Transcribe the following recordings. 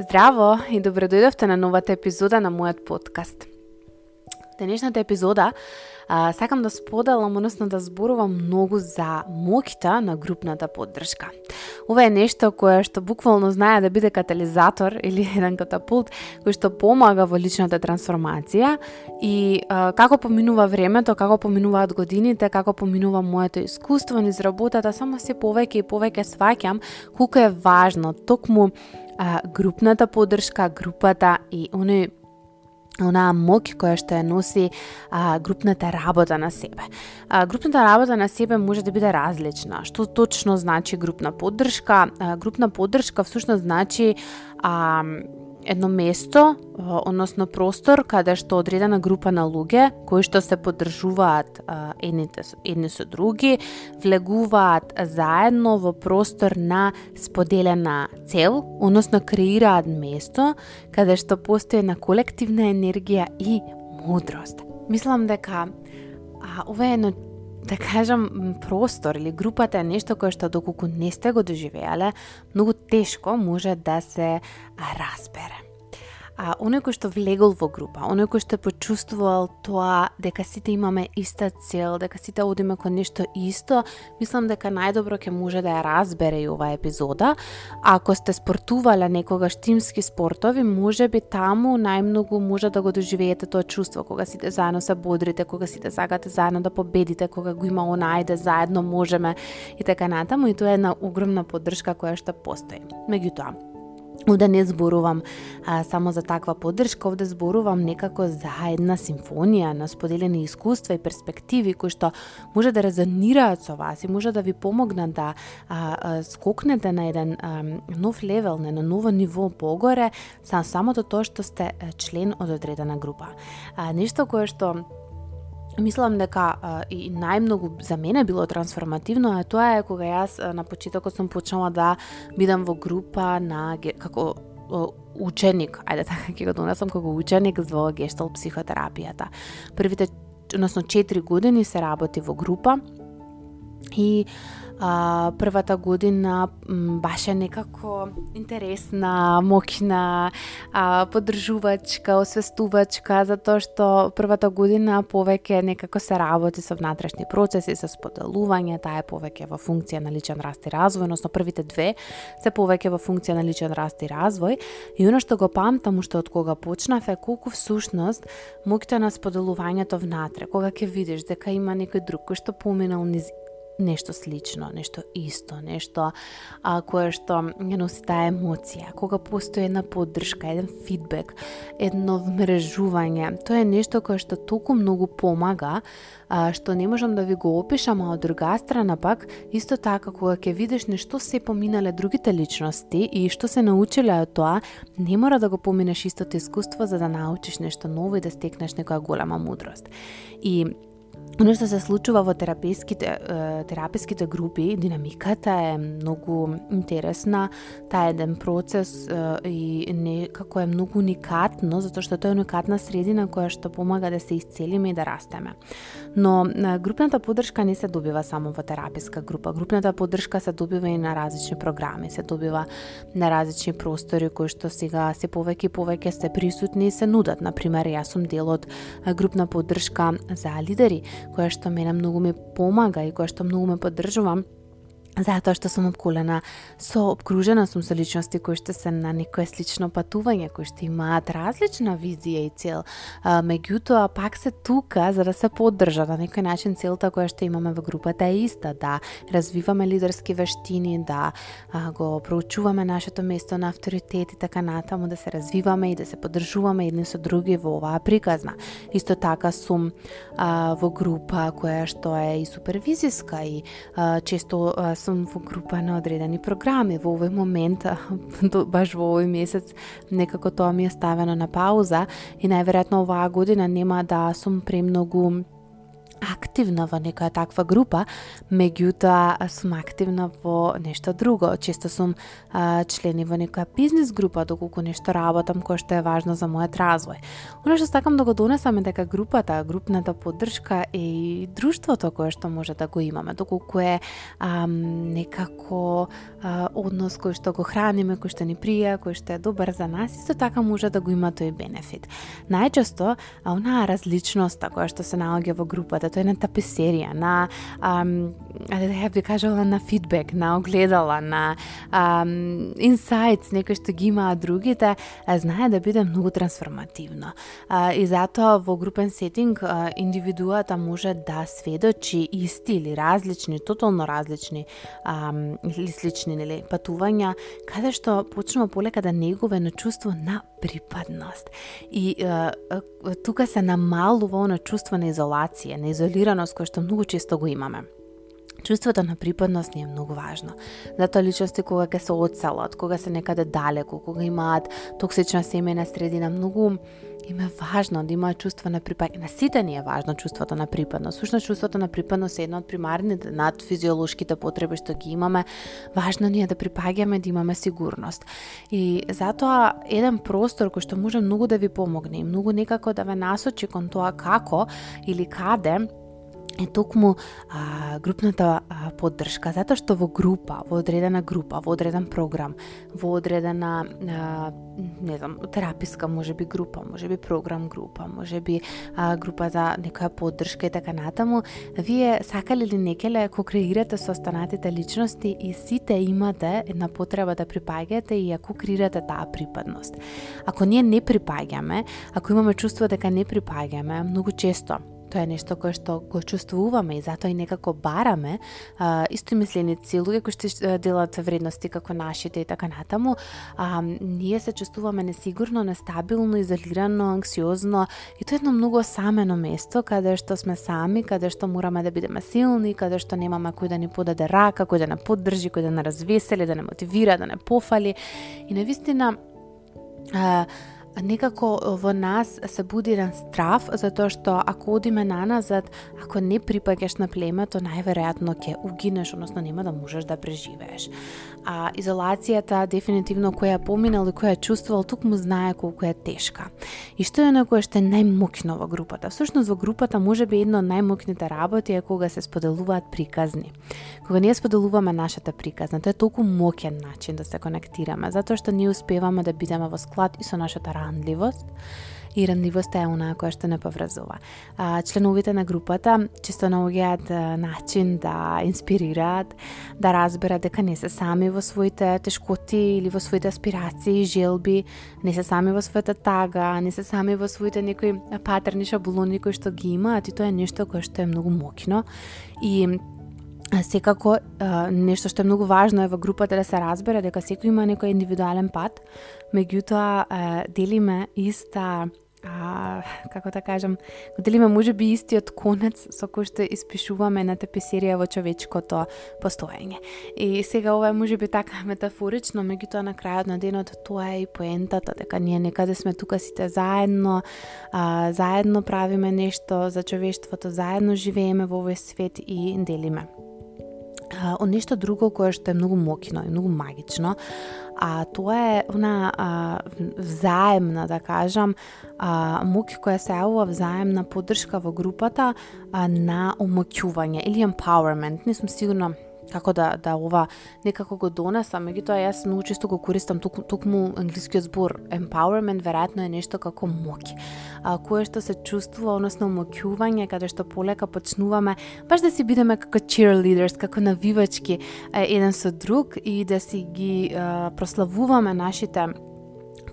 Здраво и добредојдовте на новата епизода на мојот подкаст. Денешната епизода а, сакам да споделам, односно да зборувам многу за моќта на групната поддршка. Ова е нешто кое што буквално знае да биде катализатор или еден катапулт кој што помага во личната трансформација и а, како поминува времето, како поминуваат годините, како поминува моето искуство низ работата, само се повеќе и повеќе сваќам колку е важно токму а, групната поддршка, групата и оној онаа моќ која што ја носи а, групната работа на себе. А, групната работа на себе може да биде различна. Што точно значи групна поддршка? А, групна поддршка всушност значи а, едно место, односно простор каде што одредена група на луѓе кои што се поддржуваат едните едни со други, влегуваат заедно во простор на споделена цел, односно креираат место каде што постои на колективна енергија и мудрост. Мислам дека а, ова е едно да кажам, простор или групата е нешто кое што доколку не сте го доживеале, многу тешко може да се разбере а, оној кој што влегол во група, оној кој што почувствувал тоа дека сите имаме иста цел, дека сите одиме кон нешто исто, мислам дека најдобро ќе може да ја разбере и оваа епизода. А ако сте спортувале некогаш тимски спортови, може би таму најмногу може да го доживеете тоа чувство кога сите заедно се бодрите, кога сите сакате заедно да победите, кога го има она ајде заедно можеме и така натаму и тоа е една огромна поддршка која што постои. Меѓутоа, Овде да не зборувам а, само за таква поддршка, овде зборувам некако за една симфонија на споделени искуства и перспективи кои што може да резонираат со вас и може да ви помогнат да а, а, скокнете на еден а, нов левел, на едно ново ниво погоре, Само самото тоа што сте член од одредена група. А, нешто кое што Мислам дека а, и најмногу за мене било трансформативно, а тоа е кога јас а, на почетокот сум почнала да бидам во група на како ученик, ајде така ќе го донесам како ученик во гештал психотерапијата. Првите, односно 4 години се работи во група и а, првата година баш е некако интересна, мокна, а, поддржувачка, освестувачка, затоа што првата година повеќе некако се работи со внатрешни процеси, со споделување, таа е повеќе во функција на личен раст и развој, односно првите две се повеќе во функција на личен раст и развој. И оно што го памтам уште од кога почнав е колку всушност моќта на споделувањето внатре, кога ќе видиш дека има некој друг кој што поминал низ нешто слично, нешто исто, нешто а, кое што ја носи таа емоција, кога постои една поддршка, еден фидбек, едно вмрежување, тоа е нешто кое што толку многу помага, а, што не можам да ви го опишам, а од друга страна пак, исто така кога ќе видиш нешто се поминале другите личности и што се научиле од тоа, не мора да го поминеш истото искуство за да научиш нешто ново и да стекнеш некоја голема мудрост. И Оно што се случува во тераписките, тераписките групи, динамиката е многу интересна, таа еден процес и некако е многу уникатно, затоа што тоа е уникатна средина која што помага да се исцелиме и да растеме. Но групната поддршка не се добива само во тераписка група. Групната поддршка се добива и на различни програми, се добива на различни простори кои што сега се повеќе и повеќе се присутни и се нудат. Например, јас сум дел од групна поддршка за лидери која што мене многу ме помага и која што многу ме поддржува затоа што сум обколена со обкружена сум со личности кои што се на некое слично патување, кои што имаат различна визија и цел. А, меѓутоа, пак се тука за да се поддржа на некој начин целта која што имаме во групата е иста, да развиваме лидерски вештини, да а, го проучуваме нашето место на авторитет и така натаму, да се развиваме и да се поддржуваме едни со други во оваа приказна. Исто така сум а, во група која што е и супервизиска и а, често а, сум во група на одредени програми. Во овој момент, баш во овој месец, некако тоа ми е ставено на пауза и најверојатно оваа година нема да сум премногу активна во некоја таква група, меѓутоа сум активна во нешто друго. Често сум а, члени во некоја бизнес група, доколку нешто работам кое што е важно за мојот развој. Оно што сакам да го донесам е дека групата, групната поддршка и друштвото кое што може да го имаме, доколку е а, некако а, однос кој што го храниме, кој што ни прија, кој што е добар за нас, исто така може да го има тој бенефит. Најчесто, а, онаа различноста која што се наоѓа во групата, тоа е на тапесерија, на да ја би кажала на фидбек, на огледала, на ам, инсайтс, некои што ги имаат другите, знае да биде многу трансформативно. А, и затоа во групен сетинг а, индивидуата може да сведочи исти или различни, тотално различни ам, или слични или патувања, каде што почнува полека да негуве чувство на припадност. И а, тука се намалува оно чувство на изолација, на изолираност која што многу често го имаме. Чувството на припадност ни е многу важно. Затоа личности кога ќе се одселат, кога се некаде далеку, кога имаат токсична семена средина, многу им е важно да имаат чувство на припадност. На сите ни е важно чувството на припадност. Сушно чувството на припадност е една од примарните над физиолошките потреби што ги имаме. Важно ни е да припаѓаме, да имаме сигурност. И затоа еден простор кој што може многу да ви помогне и многу некако да ве насочи кон тоа како или каде е токму а, групната а, поддршка, затоа што во група, во одредена група, во одреден програм, во одредена а, не знам, тераписка може би група, може би програм група, може би а, група за некоја поддршка и така натаму, вие сакале или некеле ко креирате со останатите личности и сите имате една потреба да припаѓате и ако креирате таа припадност. Ако ние не припаѓаме, ако имаме чувство дека не припаѓаме, многу често Тоа е нешто кое што го чувствуваме и затоа и некако бараме а, мисленици, луѓе кои што делат вредности како нашите и така натаму, а, ние се чувствуваме несигурно, нестабилно, изолирано, анксиозно и тоа е едно многу самено место каде што сме сами, каде што мораме да бидеме силни, каде што немаме кој да ни подаде рака, кој да не поддржи, кој да не развесели, да не мотивира, да не пофали. И навистина а, некако во нас се буди еден страф, затоа што ако одиме на назад, ако не припаѓаш на племето, најверојатно ќе угинеш, односно нема да можеш да преживееш. А изолацијата дефинитивно која поминал и која чувствувал, тук му знае колку е тешка. И што е на кое што е најмокно во групата? Всушност во групата може би едно од најмокните работи е кога се споделуваат приказни. Кога ние споделуваме нашата приказна, тоа е толку мокен начин да се конектираме, затоа што ние успеваме да бидеме во склад и со нашата ранливост и ранливоста е онаа која што не поврзува. А, членовите на групата често наоѓаат начин да инспирираат, да разберат дека не се сами во своите тешкоти или во своите аспирации и желби, не се сами во својата тага, не се сами во своите некои патерни шаблони кои што ги имаат и тоа е нешто кое што е многу мокно и секако нешто што е многу важно е во групата да се разбере дека секој има некој индивидуален пат, меѓутоа делиме иста а, како да кажам, го делиме може би истиот конец со кој што испишуваме на тепесерија во човечкото постоење. И сега ова е може би така метафорично, меѓутоа на крајот на денот тоа е и поентата, дека ние некаде сме тука сите заедно, а, заедно правиме нешто за човештвото, заедно живееме во овој свет и делиме од нешто друго кое што е многу мокино и многу магично, а тоа е она а, взаемна, да кажам, а, муки која се јавува взаемна поддршка во групата а, на омоќување или empowerment. Не сум сигурна како да да ова некако го донесам, меѓутоа јас многу често го користам тук, тукму англискиот збор. Empowerment веројатно е нешто како моќ, а, кое што се чувствува, односно моќување, каде што полека почнуваме баш да си бидеме како cheerleaders, како навивачки еден со друг и да си ги а, прославуваме нашите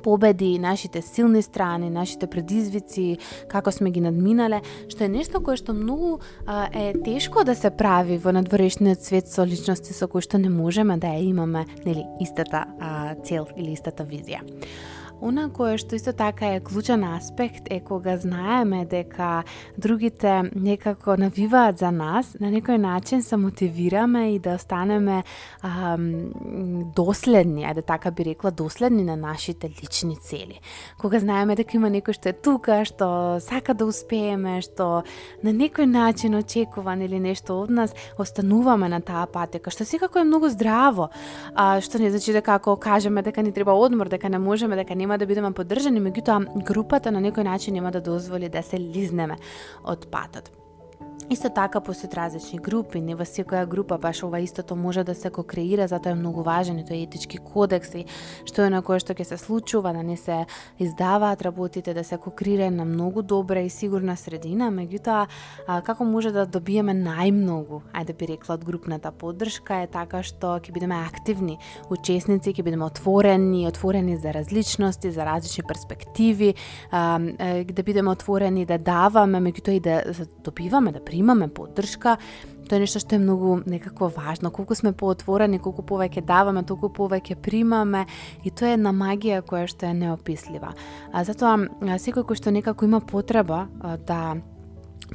победи, нашите силни страни, нашите предизвици, како сме ги надминале, што е нешто кое што многу а, е тешко да се прави во надворешниот свет со личности со кои што не можеме да ја имаме, нели, истата а, цел или истата визија. Она кое што исто така е клучен аспект е кога знаеме дека другите некако навиваат за нас, на некој начин се мотивираме и да останеме ам, доследни, ајде така би рекла, доследни на нашите лични цели. Кога знаеме дека има некој што е тука, што сака да успееме, што на некој начин очекуван или нешто од нас, остануваме на таа патека, што секако е многу здраво, а, што не значи дека ако кажеме дека ни треба одмор, дека не можеме, дека не нема да бидеме поддржани, меѓутоа групата на некој начин нема да дозволи да се лизнеме од патот. Исто така постојат различни групи, не во секоја група баш ова истото може да се кокреира, затоа е многу важен и тој етички кодекс и што е на кое што ќе се случува, да не се издаваат работите, да се кокрира на многу добра и сигурна средина, меѓутоа како може да добиеме најмногу, ајде би рекла од групната поддршка е така што ќе бидеме активни учесници, ќе бидеме отворени, отворени за различности, за различни перспективи, да бидеме отворени да даваме, меѓутоа и да добиваме, да имаме поддршка, тоа е нешто што е многу некако важно. Колку сме поотворени, колку повеќе даваме, толку повеќе примаме и тоа е една магија која што е неопислива. А затоа секој кој што некако има потреба да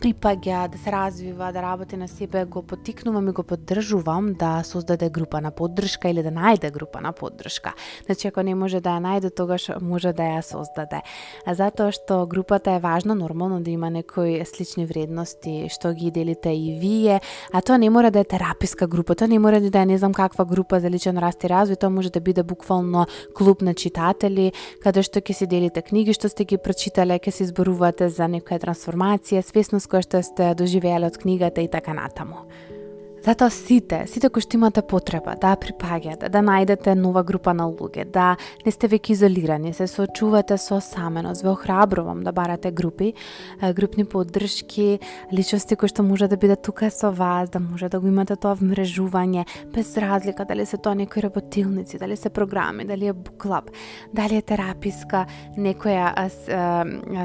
припаѓа, да се развива, да работи на себе, го потикнувам и го поддржувам да создаде група на поддршка или да најде група на поддршка. Значи, ако не може да ја најде, тогаш може да ја создаде. А затоа што групата е важна, нормално да има некои слични вредности што ги делите и вие, а тоа не мора да е тераписка група, тоа не мора да е не знам каква група за личен раст и развој, тоа може да биде буквално клуб на читатели, каде што ќе си делите книги што сте ги прочитале, ќе се изборувате за некоја трансформација, свесно skošto ste doživeli od knjiga Tejta tai Kanatamo. Затоа сите, сите кои што имате потреба да припаѓате, да најдете нова група на луѓе, да не сте веќе изолирани, се соочувате со саменост, ве охрабрувам да барате групи, групни поддршки, личности кои што може да бидат тука со вас, да може да го имате тоа вмрежување, без разлика дали се тоа некои работилници, дали се програми, дали е буклаб, дали е тераписка некоја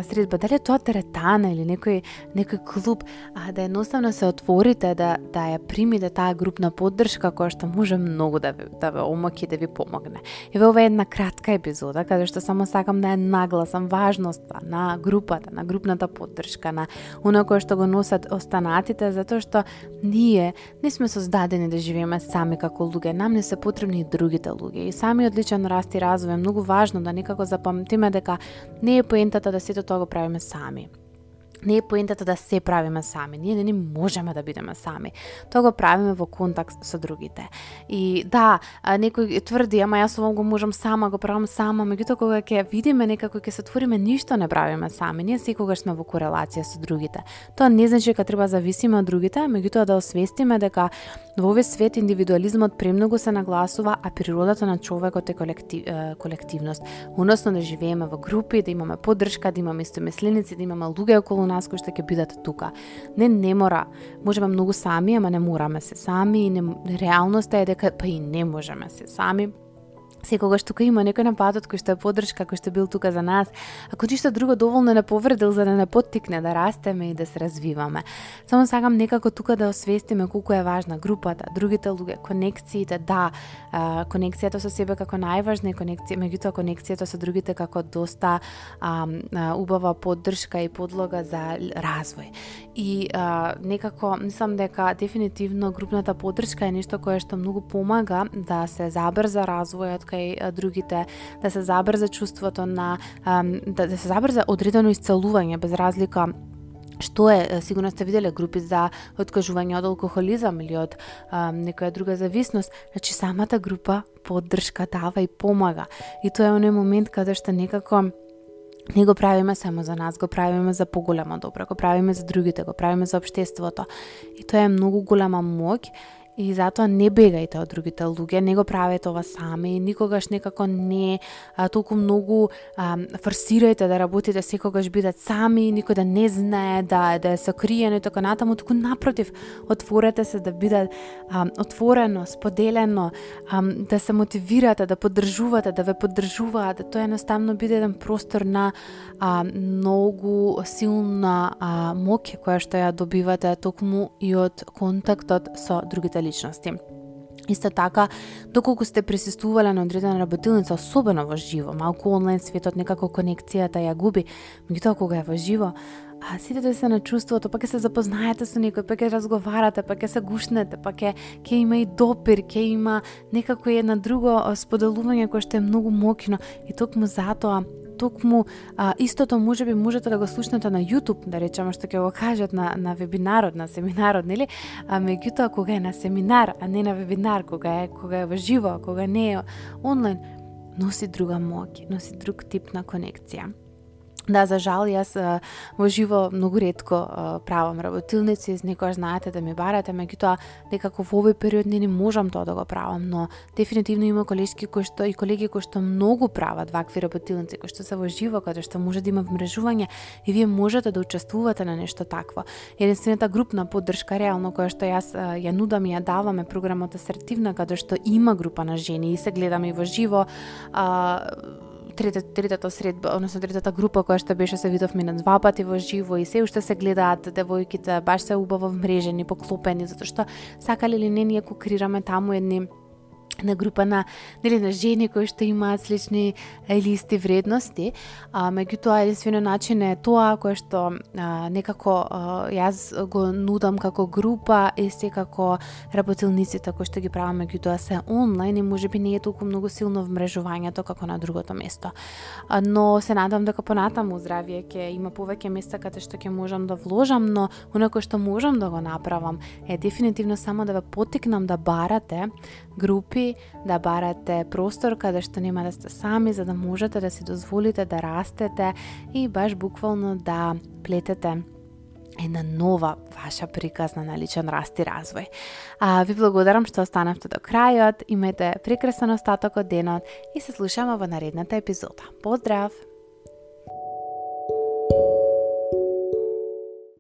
средба, дали е тоа теретана или некој некој клуб, а да едноставно се отворите да да ја имите да таа групна поддршка која што може многу да ви, да ве омоки да ви помогне. Еве ова е една кратка епизода, каде што само сакам да ја нагласам важноста на групата, на групната поддршка, на она кое што го носат останатите, затоа што ние не сме создадени да живееме сами како луѓе, нам не се потребни и другите луѓе. И самиот личен раст и развој е многу важно да некако запамтиме дека не е поентата да сето тоа го правиме сами не е поентата да се правиме сами. Ние не, не можеме да бидеме сами. Тоа го правиме во контакт со другите. И да, некој тврди, ама јас овој го можам сама, го правам сама, меѓутоа кога ќе видиме некако ќе се отвориме, ништо не правиме сами. Ние секогаш сме во корелација со другите. Тоа не значи дека треба зависиме од другите, меѓутоа да освестиме дека во овој свет индивидуализмот премногу се нагласува, а природата на човекот е колектив, колективност. Односно да живееме во групи, да имаме поддршка, да имаме истомисленици, да имаме луѓе околу нас кои што ќе бидат тука. Не, не мора. Можеме многу сами, ама не мораме се сами и не, реалноста е дека па и не можеме се сами секогаш тука има некој на патот кој што е поддршка, кој што бил тука за нас, ако ништо друго доволно не повредил за да не поттикне да растеме и да се развиваме. Само сакам некако тука да освестиме колку е важна групата, другите луѓе, конекциите, да, конекцијата со себе како најважна и конекција, меѓутоа конекцијата со другите како доста а, а, убава поддршка и подлога за развој. И а, некако мислам дека дефинитивно групната поддршка е нешто кое што многу помага да се забрза развојот кај другите, да се забрза чувството на да, да се забрза одредено исцелување без разлика што е, сигурно сте виделе групи за откажување од алкохолизам или од а, некоја друга зависност, значи самата група поддршка дава и помага. И тоа е оној момент каде што некако не го правиме само за нас, го правиме за поголема добро, го правиме за другите, го правиме за обштеството. И тоа е многу голема моќ И затоа не бегајте од другите луѓе, не го правете ова сами, никогаш некако не а, толку многу а, форсирајте да работите секогаш бидат сами, никој да не знае, да да е сокриено и така натаму, туку напротив, отворете се да биде а, отворено, споделено, а, да се мотивирате, да поддржувате, да ве поддржуваат, тоа едноставно биде еден простор на а, многу силна а, моќ која што ја добивате токму и од контактот со другите личности. Исто така, доколку сте присуствувале на одредена работилница, особено во живо, малку онлайн светот некако конекцијата ја губи, меѓутоа кога е во живо, а сидете да се на чувството, па ќе се запознаете со некој, па ќе разговарате, па ќе се гушнете, па ќе ќе има и допир, ќе има некако една друго споделување кое што е многу мокино и токму затоа токму а, истото може би можете да го слушнете на YouTube, да речеме што ќе го кажат на, на вебинарот, на семинарот, нели? А меѓутоа кога е на семинар, а не на вебинар, кога е кога е во живо, кога не е онлайн, носи друга моќ, носи друг тип на конекција. Да, за жал, јас во живо многу ретко правам работилници, некојаш знаете да ми барате, меѓутоа некако во овој период не, не можам тоа да го правам, но дефинитивно има колешки кои што и колеги кои што многу прават вакви работилници, кои што се во живо, каде што може да има вмрежување и вие можете да учествувате на нешто такво. Единствената групна поддршка реално која што јас ја нудам и ја даваме програмата асертивна каде што има група на жени и се гледаме и во живо, а, третата, третата средба, односно третата група која што беше се видовме на два пати во живо и се уште се гледаат девојките баш се убаво вмрежени, поклопени, затоа што сакале или не ние кукрираме таму едни на група на нели на жени кои што имаат слични или исти вредности, а меѓутоа единствено начин е тоа кое што а, некако а, јас го нудам како група и секако работилниците кои што ги правам меѓутоа се онлайн и можеби не е толку многу силно вмрежувањето како на другото место. А, но се надам дека понатаму здравје ќе има повеќе места каде што ќе можам да вложам, но онако што можам да го направам е дефинитивно само да ве потикнам да барате групи, да барате простор каде што нема да сте сами, за да можете да си дозволите да растете и баш буквално да плетете една нова ваша приказна на личен раст и развој. А, ви благодарам што останавте до крајот, имајте прекрасен остаток од денот и се слушаме во наредната епизода. Поздрав!